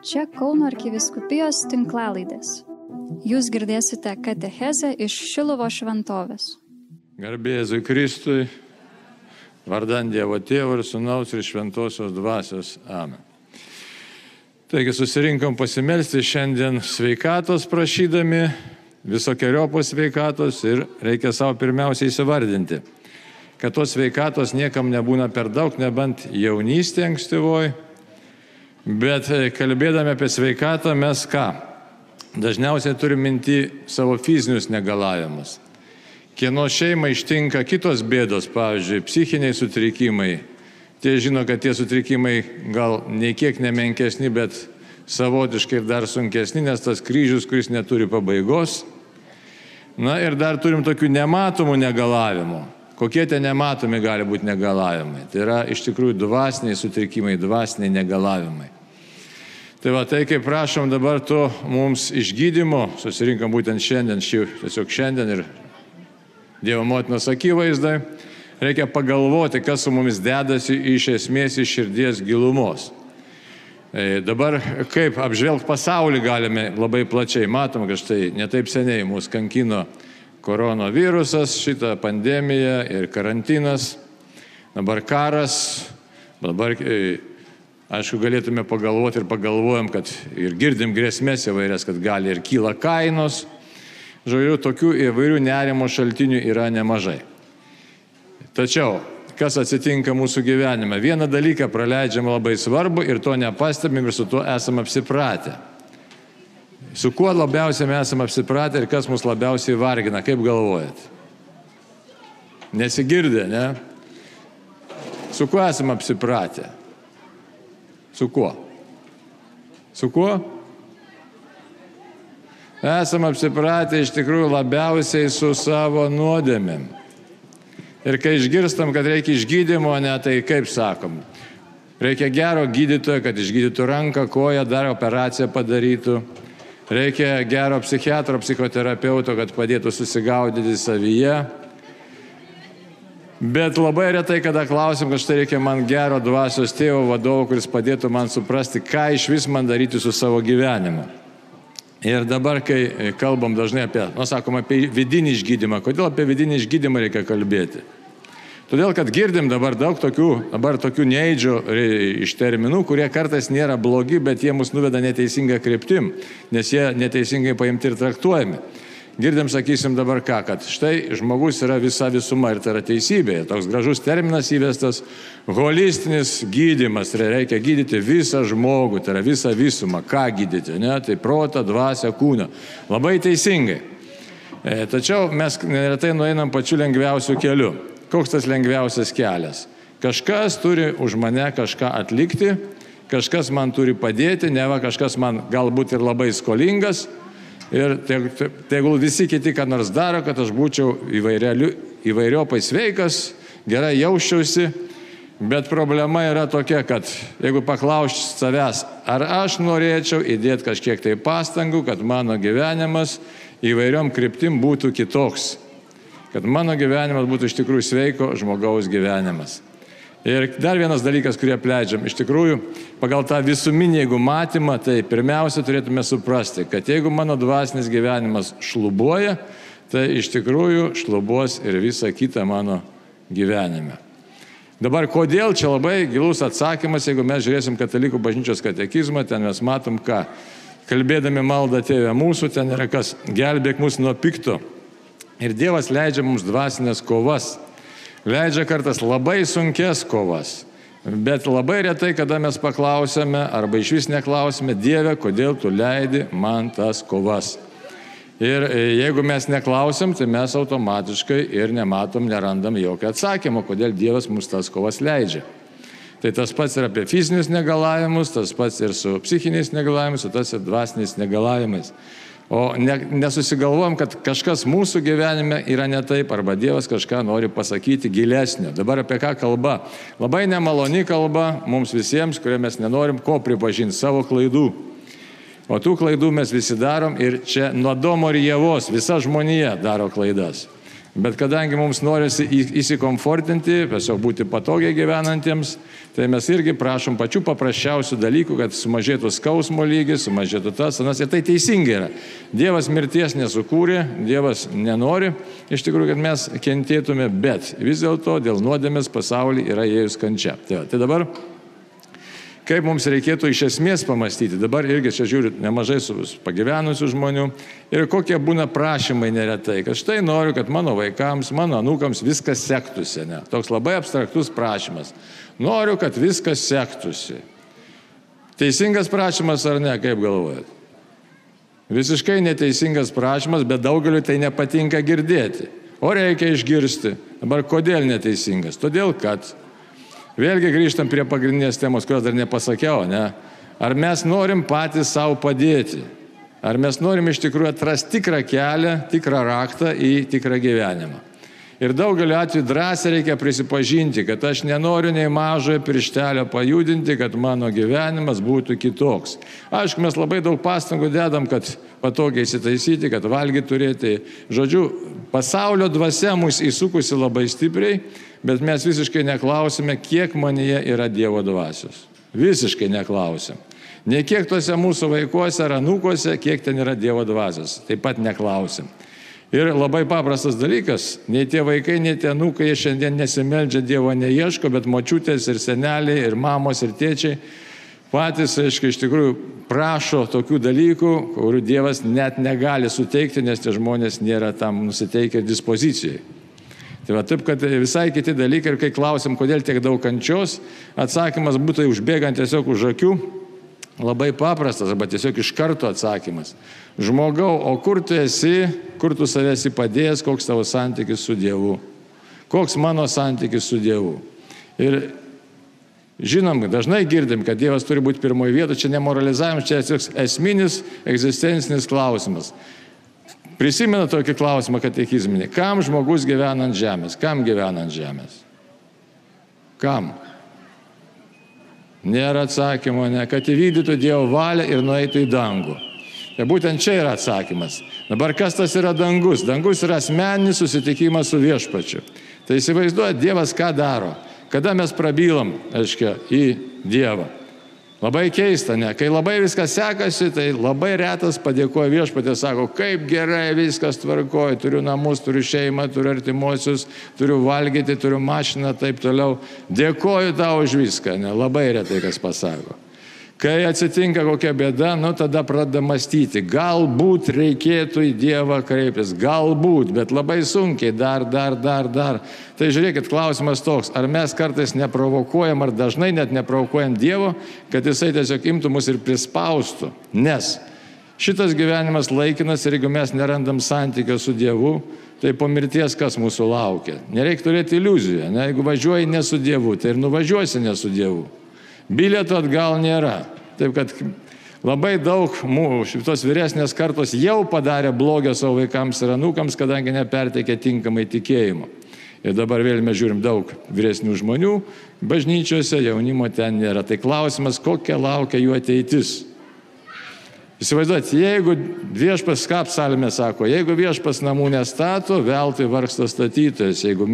Čia Kauno arkiviskupijos tinklalaidės. Jūs girdėsite katechezę iš Šilovo šventovės. Garbėzui Kristui, vardant Dievo Tėvo ir Sūnaus ir Šventosios Dvasios. Amen. Taigi susirinkom pasimelsti šiandien sveikatos prašydami, visokiojopos sveikatos ir reikia savo pirmiausiai įsivardinti, kad tos sveikatos niekam nebūna per daug, nebent jaunystė ankstyvoj, bet kalbėdami apie sveikatą mes ką? Dažniausiai turim minti savo fizinius negalavimus. Kieno šeima ištinka kitos bėdos, pavyzdžiui, psichiniai sutrikimai. Tie žino, kad tie sutrikimai gal nei kiek nemenkesni, bet savotiškai ir dar sunkesni, nes tas kryžius, kuris neturi pabaigos. Na ir dar turim tokių nematomų negalavimų. Kokie tie nematomi gali būti negalavimai? Tai yra iš tikrųjų dvasiniai sutrikimai, dvasiniai negalavimai. Tai va tai, kaip prašom dabar to mums išgydymo, susirinkom būtent šiandien, šį, tiesiog šiandien ir Dievo motinos akivaizdai, reikia pagalvoti, kas su mumis dedasi iš esmės iš širdies gilumos. E, dabar kaip apžvelgti pasaulį galime labai plačiai. Matom, kad štai netaip seniai mūsų kankino koronavirusas, šita pandemija ir karantinas, dabar karas, dabar e, Aišku, galėtume pagalvoti ir pagalvojam, kad ir girdim grėsmės įvairias, kad gali ir kyla kainos. Žodžiu, tokių įvairių nerimo šaltinių yra nemažai. Tačiau, kas atsitinka mūsų gyvenime? Vieną dalyką praleidžiam labai svarbu ir to nepastebim ir su tuo esame apsipratę. Su kuo labiausiai mes esame apsipratę ir kas mus labiausiai vargina, kaip galvojat? Nesigirdė, ne? Su kuo esame apsipratę? Su kuo? Su kuo? Esam apsipratę iš tikrųjų labiausiai su savo nuodėmėm. Ir kai išgirstam, kad reikia išgydymo, ne, tai kaip sakom, reikia gero gydytojo, kad išgydytų ranką, koją, dar operaciją padarytų. Reikia gero psichiatro, psichoterapeuto, kad padėtų susigaudyti savyje. Bet labai retai, kada klausim, kad štai reikia man gero dvasios tėvo vadovo, kuris padėtų man suprasti, ką iš vis man daryti su savo gyvenimu. Ir dabar, kai kalbam dažnai apie, nu, sakom, apie vidinį išgydymą, kodėl apie vidinį išgydymą reikia kalbėti? Todėl, kad girdim dabar daug tokių, dabar tokių neįdžių iš terminų, kurie kartais nėra blogi, bet jie mus nuveda neteisinga kryptim, nes jie neteisingai paimti ir traktuojami girdim, sakysim dabar ką, kad štai žmogus yra visa visuma ir tai yra teisybė. Toks gražus terminas įvestas - holistinis gydimas. Tai reikia gydyti visą žmogų, tai yra visą visumą. Ką gydyti, ne? Tai protą, dvasę, kūną. Labai teisingai. E, tačiau mes neretai nueinam pačiu lengviausiu keliu. Koks tas lengviausias kelias? Kažkas turi už mane kažką atlikti, kažkas man turi padėti, ne va kažkas man galbūt ir labai skolingas, ir tegul visi kiti ką nors daro, kad aš būčiau įvairiopai sveikas, gerai jausčiausi, bet problema yra tokia, kad jeigu paklausti savęs, ar aš norėčiau įdėti kažkiek tai pastangų, kad mano gyvenimas įvairiom kryptim būtų kitoks, kad mano gyvenimas būtų iš tikrųjų sveiko žmogaus gyvenimas. Ir dar vienas dalykas, kurį apleidžiam. Iš tikrųjų, pagal tą visuminį, jeigu matymą, tai pirmiausia turėtume suprasti, kad jeigu mano dvasinis gyvenimas šlubuoja, tai iš tikrųjų šlubuos ir visa kita mano gyvenime. Dabar kodėl čia labai gilus atsakymas, jeigu mes žiūrėsim katalikų bažnyčios katekizmą, ten mes matom, ką kalbėdami maldą tėvę mūsų, ten yra kas gelbėk mus nuo pikto. Ir Dievas leidžia mums dvasinės kovas leidžia kartas labai sunkes kovas. Bet labai retai, kada mes paklausėme arba iš vis neklausime, Dieve, kodėl tu leidi man tas kovas. Ir e, jeigu mes neklausim, tai mes automatiškai ir nematom, nerandam jokio atsakymo, kodėl Dievas mums tas kovas leidžia. Tai tas pats ir apie fizinius negalavimus, tas pats ir su psichiniais negalavimais, o tas ir dvasiniais negalavimais. O ne, nesusigalvojom, kad kažkas mūsų gyvenime yra ne taip, arba Dievas kažką nori pasakyti gilesnio. Dabar apie ką kalba? Labai nemaloni kalba mums visiems, kurie mes nenorim ko pripažinti savo klaidų. O tų klaidų mes visi darom ir čia nuo Domo ir Jėvos visa žmonija daro klaidas. Bet kadangi mums norisi įsikomfortinti, tiesiog būti patogiai gyvenantiems, tai mes irgi prašom pačių paprasčiausių dalykų, kad sumažėtų skausmo lygis, sumažėtų tas, anas. Ir tai teisingai yra. Dievas mirties nesukūrė, Dievas nenori iš tikrųjų, kad mes kentėtume, bet vis dėlto dėl nuodėmės pasaulyje yra įėjus kančia. Tai, tai dabar kaip mums reikėtų iš esmės pamastyti. Dabar irgi čia žiūriu nemažai pagyvenusių žmonių ir kokie būna prašymai neretai, kad štai noriu, kad mano vaikams, mano anūkams viskas sektųsi. Ne? Toks labai abstraktus prašymas. Noriu, kad viskas sektųsi. Teisingas prašymas ar ne, kaip galvojat? Visiškai neteisingas prašymas, bet daugeliu tai nepatinka girdėti. O reikia išgirsti. Dabar kodėl neteisingas? Todėl, kad Vėlgi grįžtam prie pagrindinės temos, kurios dar nepasakiau, ne? Ar mes norim patys savo padėti? Ar mes norim iš tikrųjų atrasti tikrą kelią, tikrą raktą į tikrą gyvenimą? Ir daugeliu atveju drąsiai reikia prisipažinti, kad aš nenoriu nei mažojo pirštelio pajudinti, kad mano gyvenimas būtų kitoks. Aišku, mes labai daug pastangų dedam, kad patogiai įsitaisyti, kad valgyti turėti. Žodžiu, pasaulio dvasia mus įsukusi labai stipriai bet mes visiškai neklausime, kiek manyje yra Dievo dvasios. Visiškai neklausim. Ne kiek tuose mūsų vaikuose ar anūkuose, kiek ten yra Dievo dvasios. Taip pat neklausim. Ir labai paprastas dalykas, nei tie vaikai, nei tie anūkai, jie šiandien nesimeldžia Dievo neieško, bet močiutės ir seneliai, ir mamos, ir tėčiai patys, aiškiai, iš tikrųjų prašo tokių dalykų, kurių Dievas net negali suteikti, nes tie žmonės nėra tam nusiteikę dispozicijai. Tai va taip, kad visai kiti dalykai ir kai klausim, kodėl tiek daug kančios, atsakymas būtų užbėgant tiesiog už akių, labai paprastas, arba tiesiog iš karto atsakymas. Žmogau, o kur tu esi, kur tu savęs įpadėjęs, koks tavo santykis su Dievu? Koks mano santykis su Dievu? Ir Žinom, dažnai girdim, kad Dievas turi būti pirmoje vietoje, čia nemoralizavimas, čia esminis egzistencinis klausimas. Prisimena tokį klausimą katekizminį. Kam žmogus gyvena ant žemės? Kam gyvena ant žemės? Kam? Nėra atsakymo, ne, kad įvykdytų Dievo valią ir nueitų į dangų. Tai būtent čia yra atsakymas. Dabar kas tas yra dangus? Dangus yra asmeninis susitikimas su viešpačiu. Tai įsivaizduoja, Dievas ką daro. Kada mes prabylam, aiškiai, į Dievą. Labai keista, ne? Kai labai viskas sekasi, tai labai retas padėkoja viešpatė, sako, kaip gerai viskas tvarkoja, turiu namus, turiu šeimą, turiu artimuosius, turiu valgyti, turiu mašiną, taip toliau. Dėkoju tau už viską, ne? Labai retai kas pasako. Kai atsitinka kokia bėda, nu tada pradeda mąstyti, galbūt reikėtų į Dievą kreiptis, galbūt, bet labai sunkiai, dar, dar, dar, dar. Tai žiūrėkit, klausimas toks, ar mes kartais neprovokuojam, ar dažnai net neprovokuojam Dievo, kad Jisai tiesiog imtų mus ir prispaustų. Nes šitas gyvenimas laikinas ir jeigu mes nerandam santykio su Dievu, tai po mirties kas mūsų laukia. Nereikia turėti iliuziją, ne? jeigu važiuoji ne su Dievu, tai ir nuvažiuosi ne su Dievu. Bilieto atgal nėra. Taip kad labai daug mūsų šitos vyresnės kartos jau padarė blogio savo vaikams ir anūkams, kadangi neperteikė tinkamai tikėjimo. Ir dabar vėl mes žiūrim daug vyresnių žmonių bažnyčiose, jaunimo ten nėra. Tai klausimas, kokia laukia jų ateitis. Įsivaizduot, jeigu viešpas, ką psalmė sako, jeigu viešpas namų nestato, veltui vargsta statytojas, jeigu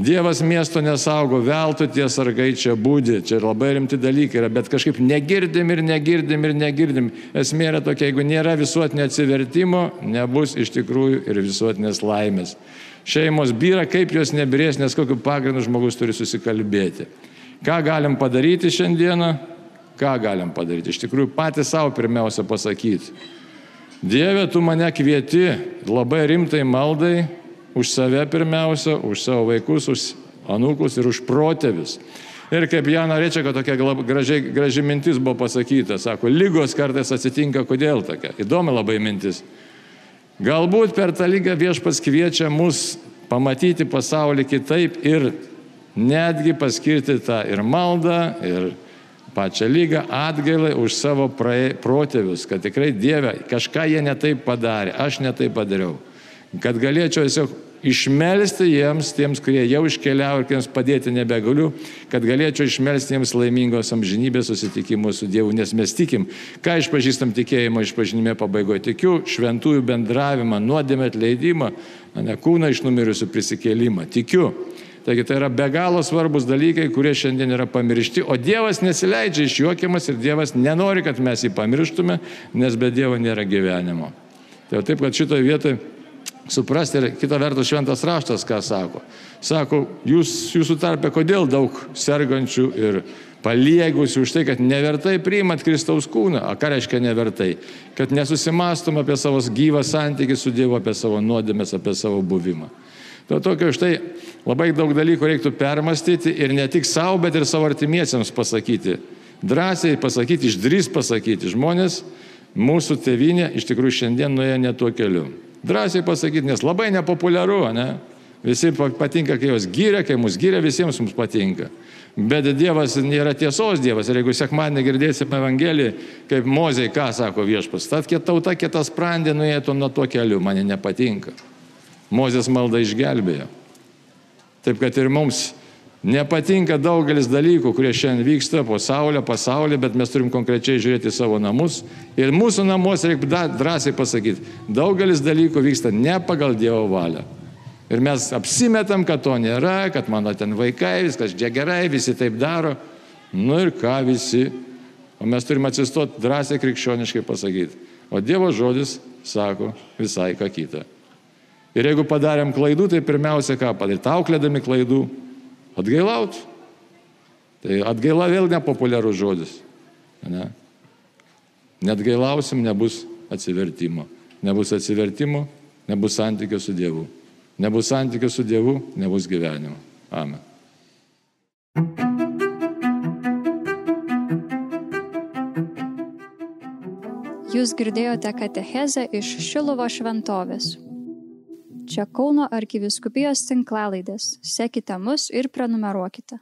Dievas miesto nesaugo, veltui tie sargai čia būdi, čia labai rimti dalykai yra, bet kažkaip negirdim ir negirdim ir negirdim. Esmė yra tokia, jeigu nėra visuotinio atsivertimo, nebus iš tikrųjų ir visuotinės laimės. Šeimos byra, kaip jos nebirės, nes kokiu pagrindu žmogus turi susikalbėti. Ką galim padaryti šiandieną? Ką galim padaryti? Iš tikrųjų patys savo pirmiausia pasakyti. Dieve, tu mane kvieti labai rimtai maldai, už save pirmiausia, už savo vaikus, už anūkus ir už protėvis. Ir kaip Jana Rečia, kad tokia graži, graži mintis buvo pasakyta, sako, lygos kartais atsitinka, kodėl tokia. Įdomi labai mintis. Galbūt per tą lygą viešpas kviečia mus pamatyti pasaulį kitaip ir netgi paskirti tą ir maldą, ir pačią lygą atgailai už savo protėvius, kad tikrai Dieve kažką jie netaip padarė, aš netaip padariau kad galėčiau tiesiog išmelsti jiems, tiems, kurie jau iškeliavo ir kuriems padėti nebegaliu, kad galėčiau išmelsti jiems laimingos amžinybės susitikimus su Dievu, nes mes tikim, ką išpažįstam tikėjimo išpažinime pabaigoje. Tikiu šventųjų bendravimą, nuodėmę atleidimą, ne kūną iš numirusių prisikėlimą. Tikiu. Taigi tai yra be galo svarbus dalykai, kurie šiandien yra pamiršti, o Dievas nesileidžia išjuokiamas ir Dievas nenori, kad mes jį pamirštume, nes be Dievo nėra gyvenimo. Tai taip, kad šitoje vietoje suprasti ir kita vertus šventas raštas, ką sako. Sako, jūs, jūsų tarpe kodėl daug sergančių ir paliegusių už tai, kad nevertai priimat Kristaus kūną. A ką reiškia nevertai? Kad nesusimastom apie savo gyvą santykį su Dievu, apie savo nuodėmės, apie savo buvimą. To tokio štai labai daug dalykų reiktų permastyti ir ne tik savo, bet ir savo artimiesiems pasakyti. Drąsiai pasakyti, išdrys pasakyti. Žmonės, mūsų tevinė iš tikrųjų šiandien nuėjo ne tuo keliu. Drąsiai pasakyti, nes labai nepopuliaru, ne? Visi patinka, kai jos gyria, kai mus gyria, visiems mums patinka. Bet Dievas nėra tiesos Dievas. Ir jeigu sekmadienį girdėsime Evangeliją, kaip Mozei, ką sako viešpas, tad tauta kitas sprendė, nuėtų nuo to keliu, man nepatinka. Mozės malda išgelbėjo. Taip kad ir mums Nepatinka daugelis dalykų, kurie šiandien vyksta po saulę, pasaulyje, bet mes turim konkrečiai žiūrėti savo namus. Ir mūsų namuose reikia drąsiai pasakyti, daugelis dalykų vyksta ne pagal Dievo valią. Ir mes apsimetam, kad to nėra, kad mano ten vaikai, viskas čia gerai, visi taip daro. Nu ir ką visi. O mes turime atsistoti drąsiai krikščioniškai pasakyti. O Dievo žodis sako visai ką kitą. Ir jeigu padarėm klaidų, tai pirmiausia ką padaryti? Auklėdami klaidų Atgailaut. Tai atgaila vėl nepopuliarus žodis. Ne? Net gailausim, nebus atsivertimo. Nebus atsivertimo, nebus santykio su Dievu. Nebus santykio su Dievu, nebus gyvenimo. Amen. Jūs girdėjote katechezę iš Šilovo šventovės. Čia Kauno arkiviskupijos tinklalaidės. Sekite mus ir prenumeruokite.